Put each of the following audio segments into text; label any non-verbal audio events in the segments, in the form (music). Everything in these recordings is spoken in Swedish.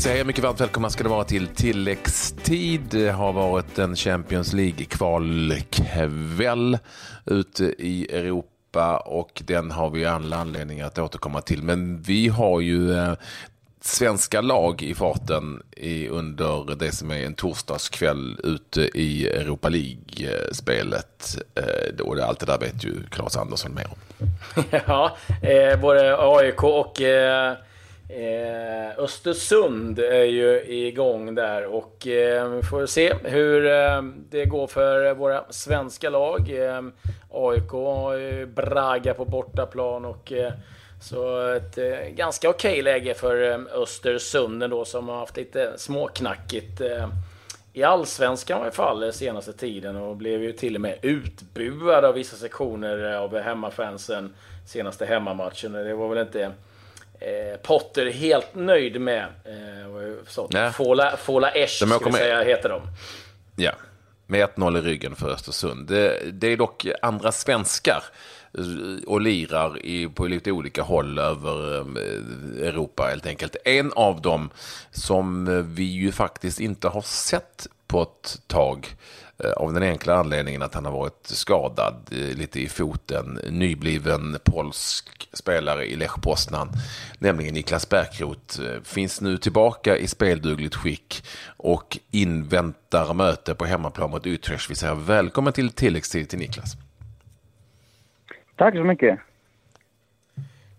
vi säger mycket varmt välkomna ska det vara till tilläggstid. Det har varit en Champions League-kvalkväll ute i Europa och den har vi alla anledning att återkomma till. Men vi har ju eh, svenska lag i farten i, under det som är en torsdagskväll ute i Europa League-spelet. Eh, och allt det där vet ju Claes Andersson mer om. (laughs) ja, eh, både AIK och eh, Eh, Östersund är ju igång där och eh, vi får se hur eh, det går för våra svenska lag. Eh, AIK har ju Braga på bortaplan och eh, så ett eh, ganska okej okay läge för eh, Östersund ändå som har haft lite småknackigt eh, i allsvenskan i alla fall senaste tiden och blev ju till och med utbuad av vissa sektioner av hemmafansen senaste hemmamatchen. Det var väl inte eh, Potter helt nöjd med. Eh, Fola Esch, ska vi säga, heter de. Ja, med 1-0 i ryggen för Östersund. Det, det är dock andra svenskar eh, och lirar i, på lite olika håll över Europa helt enkelt. En av dem som vi ju faktiskt inte har sett på ett tag Eh, av den enkla anledningen att han har varit skadad eh, lite i foten. Nybliven polsk spelare i Lech Poznan, nämligen Niklas Bärkroth, eh, finns nu tillbaka i speldugligt skick och inväntar möte på hemmaplan mot Utrecht. Vi säger välkommen till tilläggstid till Niklas. Tack så mycket.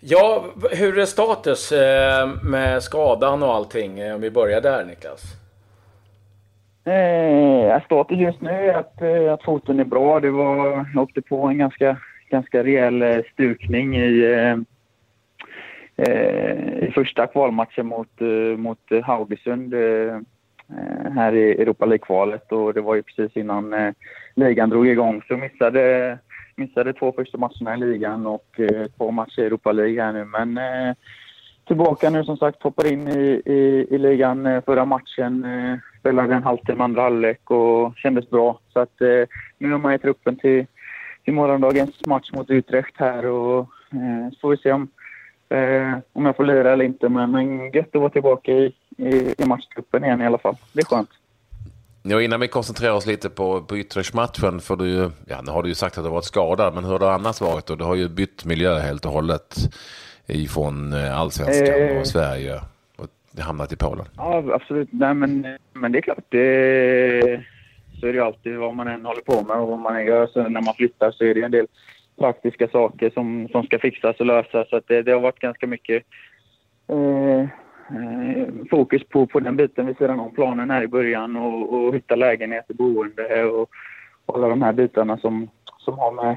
Ja, hur är status med skadan och allting? Om vi börjar där Niklas. Eh, status just nu är att, eh, att foten är bra. Det var, jag åkte på en ganska, ganska rejäl eh, stukning i, eh, eh, i första kvalmatchen mot, eh, mot Haugesund eh, eh, här i Europa League-kvalet. Och det var ju precis innan eh, ligan drog igång. Så missade, missade två första matcherna i ligan och eh, två matcher i Europa League här nu. Men eh, tillbaka nu som sagt, hoppar in i, i, i ligan förra matchen spelade en halvtimme andra halvlek och kändes bra. Så att eh, nu är med i truppen till, till morgondagens match mot Utrecht här och eh, så får vi se om, eh, om jag får lira eller inte. Men, men gött att vara tillbaka i, i, i matchtruppen igen i alla fall. Det är skönt. Ja, innan vi koncentrerar oss lite på, på Utrecht-matchen, för du, ja, nu har du ju sagt att du har varit skadad, men hur har det annars varit? Och du har ju bytt miljö helt och hållet ifrån eh, allsvenskan och eh, det hamnat i Polen? Ja, absolut. Nej, men, men det är klart. Det, så är det ju alltid vad man än håller på med och vad man än gör. Så när man flyttar så är det en del praktiska saker som, som ska fixas och lösas. Så det, det har varit ganska mycket eh, eh, fokus på, på den biten vid sidan om planen här i början och, och hitta lägenheter, boende och, och alla de här bitarna som, som har med,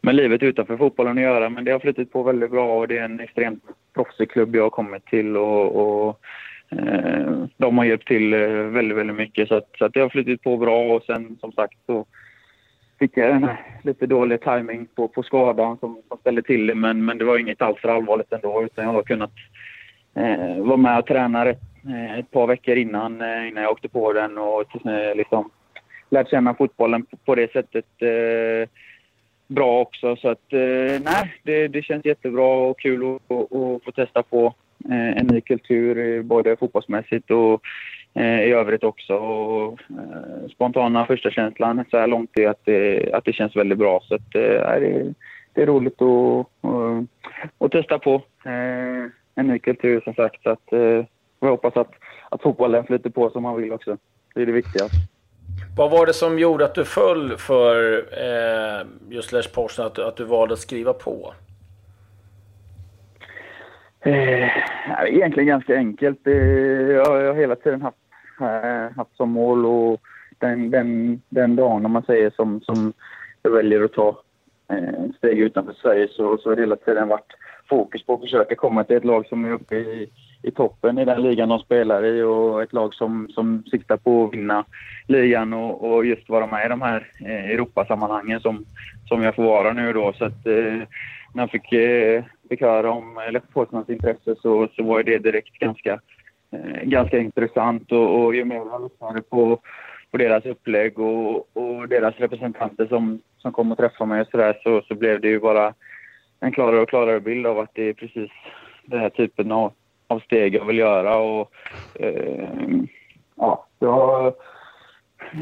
med livet utanför fotbollen att göra. Men det har flyttat på väldigt bra och det är en extremt proffsig klubb jag har kommit till och, och eh, de har hjälpt till eh, väldigt, väldigt mycket. Så, att, så att det har flyttat på bra och sen som sagt så fick jag en lite dålig timing på, på skadan som, som ställde till det. Men, men det var inget alls för allvarligt ändå utan jag har kunnat eh, vara med och träna ett, eh, ett par veckor innan, eh, innan jag åkte på den och eh, liksom lärt känna fotbollen på, på det sättet eh, bra också. Så att eh, nej, det, det känns jättebra och kul att, att, att få testa på eh, en ny kultur eh, både fotbollsmässigt och eh, i övrigt också. Och, spontana första känslan så här långt är att det, att det känns väldigt bra. Så att, det, det är roligt att, att, att testa på en ny kultur som sagt. Så att, jag hoppas att, att fotbollen flyter på som man vill också. Det är det viktigaste. Vad var det som gjorde att du föll för eh, just Lech Poznan, att, att du valde att skriva på? Eh, egentligen ganska enkelt. Eh, jag, jag har hela tiden haft, eh, haft som mål och den, den, den dagen, om man säger, som, som jag väljer att ta eh, steg utanför Sverige så, så har det hela tiden varit fokus på att försöka komma till ett lag som är uppe i i toppen i den ligan de spelar i och ett lag som, som siktar på att vinna ligan och, och just vara med i de här eh, Europasammanhangen som, som jag får vara nu då. Så att, eh, när jag fick, eh, fick höra om Lettpolsans intresse så, så var det direkt ganska, eh, ganska intressant och, och ju mer jag lyssnade på, på deras upplägg och, och deras representanter som, som kom och träffade mig och så, där, så, så blev det ju bara en klarare och klarare bild av att det är precis den här typen av av steg jag vill göra. Och, eh, ja, jag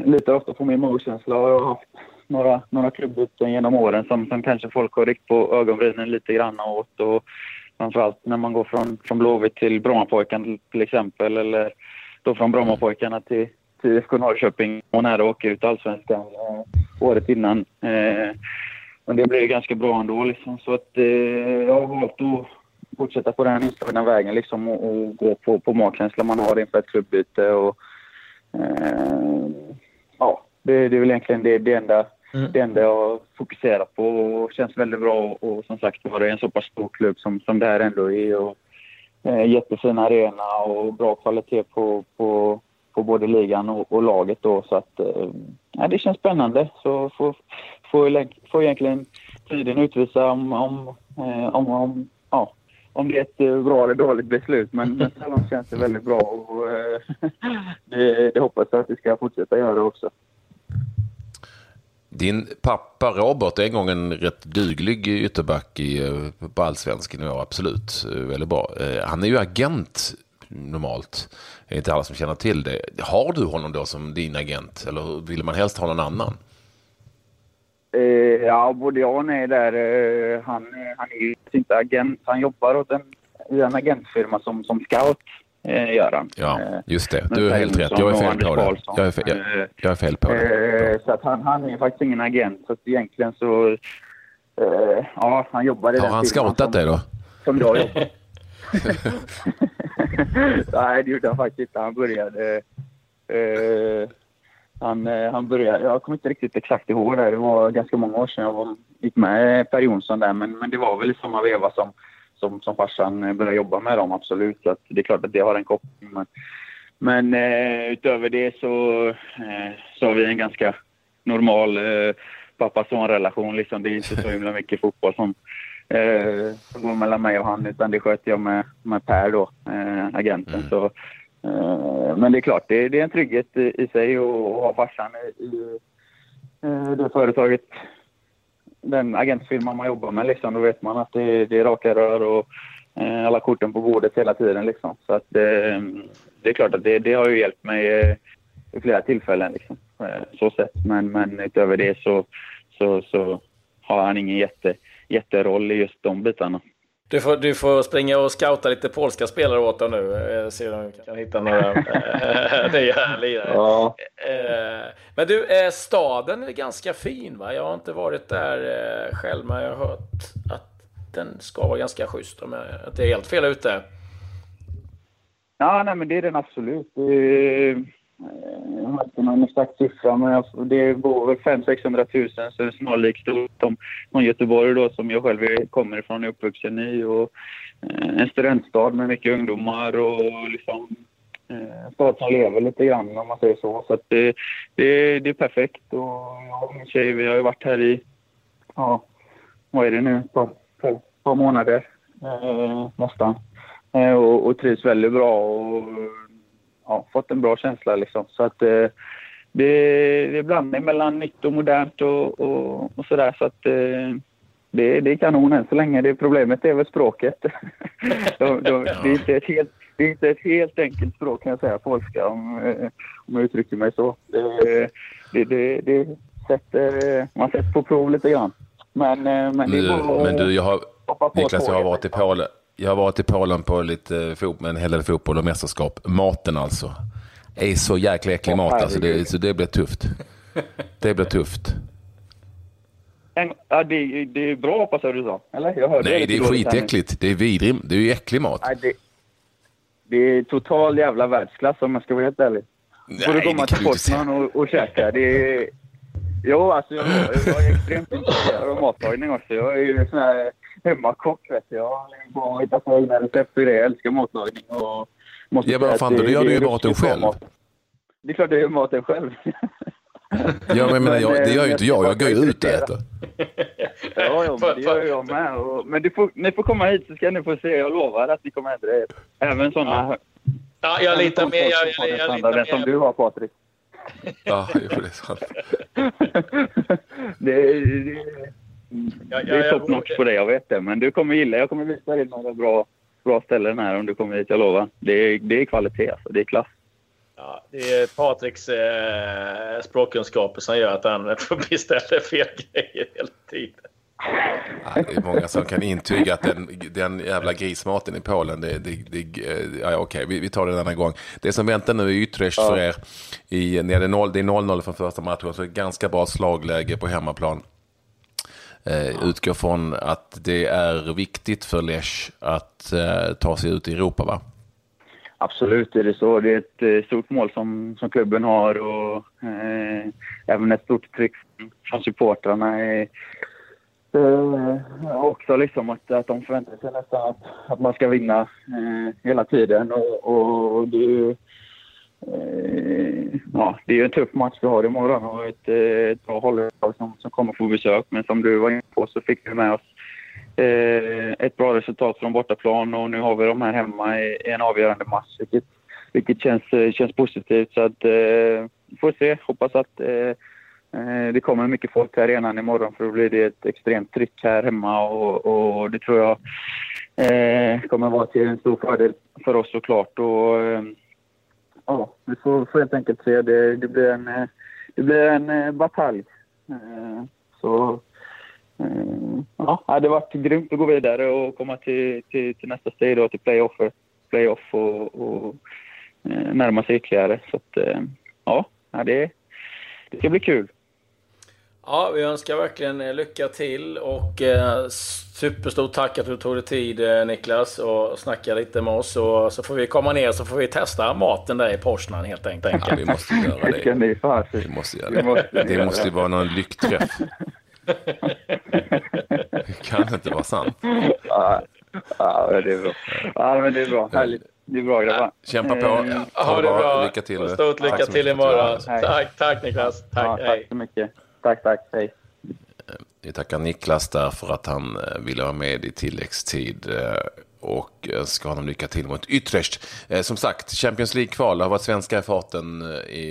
litar ofta på min magkänsla och jag har haft några, några klubbyten genom åren som, som kanske folk har ryckt på ögonbrynen lite grann åt. Och framförallt när man går från, från Blåvitt till Brommapojkarna till exempel eller då från Brommapojkarna till, till IFK Norrköping och när det åker ut allsvenskan eh, året innan. Eh, men det blev ganska bra ändå liksom. Så att eh, jag har valt att fortsätta på den inslagna vägen liksom och, och, gå på, på magkänsla man har inför ett klubbyte. Och, eh, ja, det, det är väl egentligen det, det, enda, mm. det enda jag fokuserar på och känns väldigt bra. Och, och som sagt var det en så pass stor klubb som, som det här ändå är. Och, eh, jättefin arena och bra kvalitet på, på, på både ligan och, och laget då. Så att, eh, det känns spännande. Så får, får, får egentligen tiden utvisa om, om, eh, om, om, ja, om det är ett eh, bra eller dåligt beslut. Men, men så långt känns det väldigt bra och eh, (laughs) det, det hoppas jag att vi ska fortsätta göra också. Din pappa Robert är en gång en rätt duglig ytterback i, eh, på allsvenskan i år, absolut. Väldigt bra. Han är ju agent normalt. Det är inte alla som känner till det. Har du honom då som din agent eller vill man helst ha någon annan? Ja, både jag och nej där. Han, han är ju inte agent. Han jobbar åt en, i en agentfirma som, som scout. Eh, gör han. Ja, eh, just det. Du har helt rätt. Jag är fel på det. Jag är fel, jag, eh, jag är fel på det. Eh, så att han, han är faktiskt ingen agent. Så att egentligen så... ja, han jobbar i Har han scoutat dig då? Som jag jobbar. (laughs) (laughs) Nej, det gjorde han faktiskt inte. Han började... Eh, han började, jag kommer inte riktigt exakt ihåg det. Det var ganska många år sedan jag var, gick med Per Jonsson där. Men, men det var väl i samma veva som, som, som farsan började jobba med dem, absolut. Så det är klart att det har en koppling. Men, men eh, utöver det så, eh, så har vi en ganska normal eh, pappa-son-relation. Liksom. Det är inte så himla mycket fotboll som, eh, som går mellan mig och han, utan det sköter jag med, med Per då, eh, agenten. Mm. Så Eh, Eh, men det är klart, det, är en trygghet i sig att ha farsan i eh, det företaget, den agentfirman man jobbar med. Liksom. Då vet man att det, det är raka rör och eh, alla korten på bordet hela tiden. Liksom. Så att, det är klart att det, det har ju hjälpt mig i flera tillfällen. Liksom. Så sett. Men, men utöver det så, så, så har han ingen jätte, jätteroll i just de bitarna. Du får, du får springa och scouta lite polska spelare åt dem nu. Eh, se om du kan hitta några eh, nya lirare. Ja. Eh, men du, staden är ganska fin va? Jag har inte varit där själv, men jag har hört att den ska vara ganska schysst. Om jag inte är helt fel ute. Ja, nej, men det är den absolut. Eh, jag har inte någon exakt siffra, men det bor väl 500 000-600 000 så det är snarlikt stort som Göteborg då, som jag själv kommer ifrån och är uppvuxen i. Och, eh, en studentstad med mycket ungdomar och liksom eh, en stad som lever lite grann om man säger så. Så det, det, det är perfekt. Och jag och min tjej, vi har ju varit här i, ja, vad är det nu, ett par, par, par månader eh, nästan. Eh, och, och trivs väldigt bra. Och, ja, fått en bra känsla liksom. Så att eh, det, det är blandning mellan nytt och modernt och, och, och sådär. Så att eh, det, det är kanon än så länge. Det problemet är väl språket. (laughs) de, de, det, är inte ett helt, det är inte ett helt enkelt språk kan jag säga, polska om, eh, om jag uttrycker mig så. Det, det, det, det sätter, man sätter på prov lite grann. Men, eh, men, det går men du, jag har, Niklas, jag har varit i Polen. Jag har varit i Polen på lite fot med en hel del fotboll och mästerskap. Maten alltså. är så jäkla äcklig mat alltså. Det, så det blir tufft. Det blir tufft. ja, det, det är bra hoppas jag du sa. Eller? Jag hörde Nej, det, det är skitäckligt. Det är vidrig. Det är ju äcklig mat. Nej, det, det är total jävla världsklass om jag ska vara helt ärlig. Nej, får du komma till Portman och, och käka. Det är... Jo, alltså jag, jag är extremt intresserad av matlagning också. Jag är ju sån här hemmakock vet jag. Jag har hittat på egna recept i det. Jag älskar matlagning. Och måste ja, men fan, då gör du ju maten själv. Mat. Det är klart jag gör maten själv. ja, men, men jag, det gör ju inte jag. Jag går ju ut och äter. Ja, ja men det gör jag med. (laughs) Men du får, ni får komma hit så ska ni få se. Jag lovar att ni kommer äta det. Även sådana... Ja, jag litar med. Jag, jag, jag litar med. Som du har, Patrik. ja, det är sant. (laughs) det, det. Ja, ja, det är top notch på det, jag vet det. Men du kommer gilla Jag kommer visa dig några bra, bra ställe den här om du kommer hit, jag lovar. Det är, det är kvalitet alltså, det är klass. Ja, det är Patriks eh, språkkunskaper som gör att han (laughs) får beställa fel grejer hela tiden. Ja, det är många som kan intyga att den, den jävla grismaten i Polen, det, det, det, ja, okej, vi, vi tar det en annan gång. Det som väntar nu i Utrecht ja. för er, i, när det är 0-0 från första matchen, så är det ganska bra slagläge på hemmaplan. Eh, utgår från att det är viktigt för Lech att eh, ta sig ut i Europa, va? Absolut är det så. Det är ett eh, stort mål som, som klubben har och eh, även ett stort tryck från supportrarna. Eh, också liksom att, att de förväntar sig nästan att, att man ska vinna eh, hela tiden. Och, och det är ju Eh, ja, det är en tuff match vi har imorgon och ett, eh, ett bra hållag som, som kommer få besök. Men som du var inne på så fick vi med oss eh, ett bra resultat från bortaplan och nu har vi dem här hemma i, i en avgörande match vilket, vilket känns, eh, känns positivt. Så att, eh, får se. Hoppas att eh, det kommer mycket folk till arenan imorgon för då blir det ett extremt tryck här hemma och, och det tror jag eh, kommer vara till en stor fördel för oss såklart. Och, eh, ja, vi får, får helt enkelt se. Det, det blir en, eh, det blir en eh, batalj. Eh, så Eh, ja, det hade varit grymt att gå vidare och komma till, till, till nästa steg då, till playoff, playoff och, och eh, närma sig ytterligare. Så att, eh, ja, det, det ska bli kul. Ja, vi önskar verkligen lycka till och eh, superstort tack att du tog dig tid eh, Niklas och snacka lite med oss. Och så får vi komma ner så får vi testa maten där i Porsnan helt enkelt. Ja, vi måste göra det. Vi måste göra det. Det måste ju vara någon lyckträff. Det kan inte vara sant. Ja, ja det är bra. Ja, men det är bra. Härligt. Det är bra grabbar. Kämpa på. Ha ja, det bra. Lycka till. Stort lycka till imorgon. Tack, tack Niklas. Tack, ja, tack så mycket. Tack, tack. Hej. Vi tackar Niklas där för att han eh, ville vara med i tilläggstid eh, och eh, önskar honom lycka till mot Utrecht. Som sagt, Champions League-kval har varit svenska i farten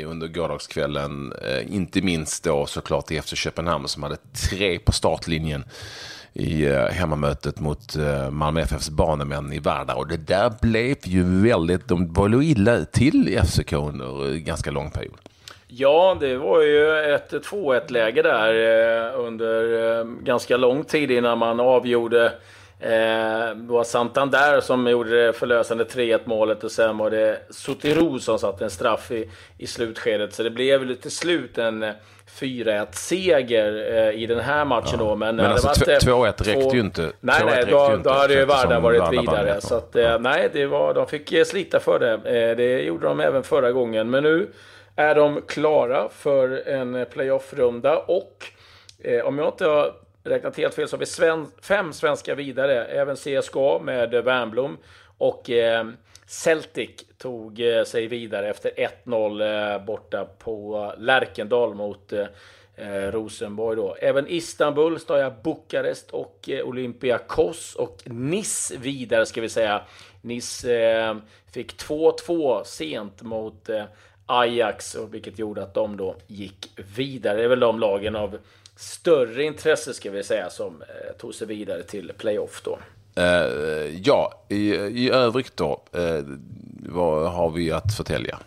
under gårdagskvällen. Inte minst då såklart i FC Köpenhamn som hade tre på startlinjen i hemmamötet mot Malmö FFs banemän i Vardar. Och det där blev ju väldigt, de var illa till i FCK under ganska lång period. Ja, det var ju ett 2-1 läge där eh, under eh, ganska lång tid innan man avgjorde. Eh, det var Santander som gjorde det förlösande 3-1 målet och sen var det Sotiru som satte en straff i, i slutskedet. Så det blev till slut en 4-1 seger i den här matchen ja. då. Men, men alltså 2-1 räckte ju inte. Nej, nej, då, då hade ju Varda varit vidare. Så att, ja. nej, det var, de fick slita för det. Det gjorde de även förra gången. Men nu är de klara för en playoff-runda och eh, om jag inte har räknat helt fel så har vi sven fem svenska vidare. Även CSKA med Wernbloom och eh, Celtic tog eh, sig vidare efter 1-0 eh, borta på Lärkendal mot eh, eh, Rosenborg då. Även Istanbul, Staja Bukarest och eh, Olympiakos och Nice vidare ska vi säga. Nice eh, fick 2-2 sent mot eh, Ajax, vilket gjorde att de då gick vidare. Det är väl de lagen av större intresse ska vi säga som eh, tog sig vidare till playoff då. Uh, ja, i, i övrigt då, uh, vad har vi att förtälja?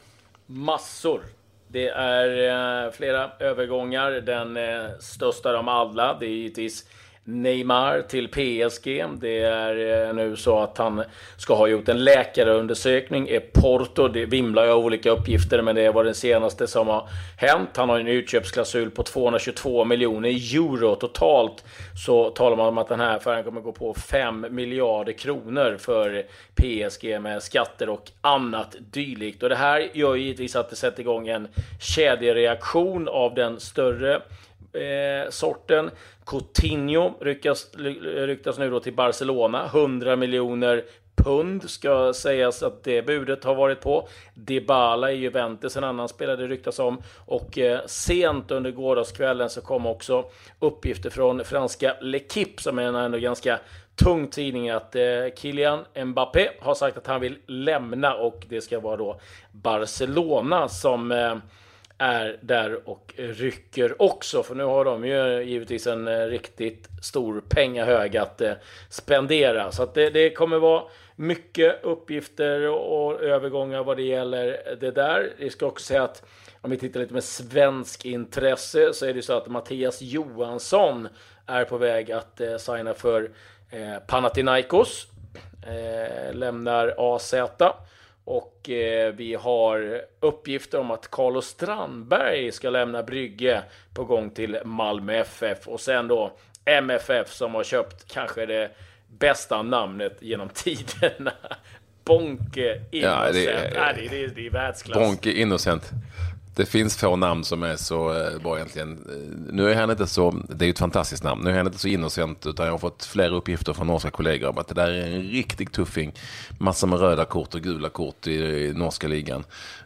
Massor. Det är uh, flera övergångar. Den största av alla, det är givetvis Neymar till PSG. Det är eh, nu så att han ska ha gjort en läkarundersökning i Porto. Det vimlar ju av olika uppgifter, men det var den senaste som har hänt. Han har en utköpsklausul på 222 miljoner euro totalt. Så talar man om att den här affären kommer gå på 5 miljarder kronor för PSG med skatter och annat dylikt. Och det här gör givetvis att det sätter igång en kedjereaktion av den större eh, sorten. Coutinho ryktas, ryktas nu då till Barcelona. 100 miljoner pund ska sägas att det budet har varit på. Dybala i Juventus, en annan spelare det ryktas om. Och eh, sent under gårdagskvällen så kom också uppgifter från franska L'Equipe, som är en ändå ganska tung tidning, att eh, Kylian Mbappé har sagt att han vill lämna och det ska vara då Barcelona som eh, är där och rycker också. För nu har de ju givetvis en eh, riktigt stor pengahög att eh, spendera. Så att det, det kommer vara mycket uppgifter och övergångar vad det gäller det där. Vi ska också säga att om vi tittar lite med svensk intresse så är det så att Mattias Johansson är på väg att eh, signa för eh, Panathinaikos. Eh, lämnar AZ. Och eh, vi har uppgifter om att Carlos Strandberg ska lämna Brygge på gång till Malmö FF. Och sen då MFF som har köpt kanske det bästa namnet genom (laughs) tiderna. Bonke Innocent. Ja, det, är, det, det, det är världsklass. Bonke Innocent. Det finns få namn som är så eh, bra egentligen. Eh, nu är han inte så, det är ju ett fantastiskt namn, nu är han inte så innocent utan jag har fått flera uppgifter från norska kollegor om att det där är en riktig tuffing. Massa med röda kort och gula kort i, i norska ligan.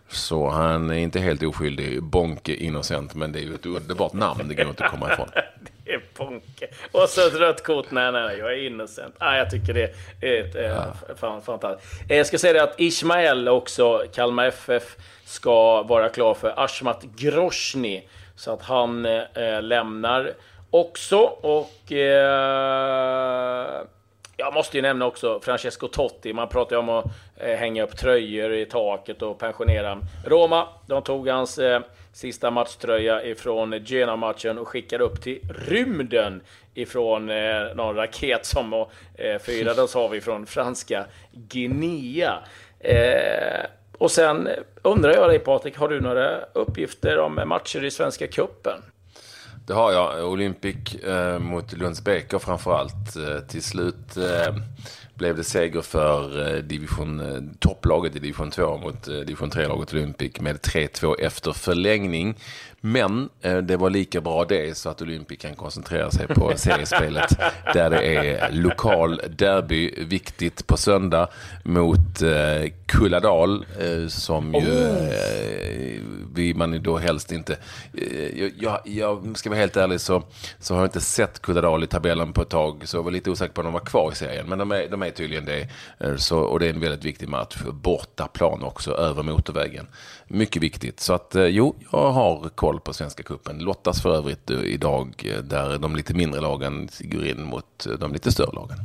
Så han är inte helt oskyldig, Bonke Innocent, men det är ju ett underbart namn, det går inte att komma ifrån. (laughs) det är Bonke. Och så ett rött kort, nej, nej, jag är innocent. Ah, jag tycker det är ett, ja. fan, fantastiskt. Jag ska säga det att Ismael också, Kalmar FF, ska vara klar för Ashmat Grosny. Så att han eh, lämnar också. Och eh, jag måste ju nämna också Francesco Totti. Man pratar ju om att eh, hänga upp tröjor i taket och pensionera Roma. De tog hans eh, sista matchtröja ifrån Genoa-matchen och skickade upp till rymden ifrån eh, någon raket som eh, fyrades av ifrån franska Guinea. Eh, och sen undrar jag dig Patrik, har du några uppgifter om matcher i Svenska Cupen? Det har jag. Olympic eh, mot Lundsbeker framförallt. Eh, till slut eh, blev det seger för eh, division, eh, topplaget i division 2 mot eh, division 3-laget Olympic med 3-2 efter förlängning. Men det var lika bra det så att Olympic kan koncentrera sig på (laughs) seriespelet där det är lokal derby, viktigt på söndag mot Kulladal som ju oh. vi, man då helst inte... Jag, jag, jag, ska vara helt ärlig så, så har jag inte sett Kulladal i tabellen på ett tag så jag var lite osäker på om de var kvar i serien. Men de är, de är tydligen det. Så, och det är en väldigt viktig match. Bortaplan också, över motorvägen. Mycket viktigt. Så att jo, jag har koll på Svenska Cupen. Lottas för övrigt idag eh, där de lite mindre lagen går in mot eh, de lite större lagen.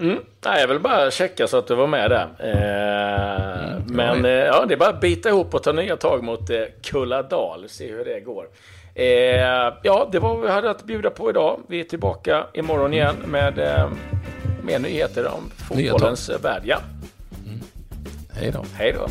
Mm. Nej, jag vill bara checka så att du var med där. Eh, mm, men eh, ja, det är bara att bita ihop och ta nya tag mot eh, Kulladal. Se hur det går. Eh, ja, det var vad vi hade att bjuda på idag. Vi är tillbaka imorgon igen med eh, mer nyheter om fotbollens värld. Ja. Mm. Hej då. Hej då.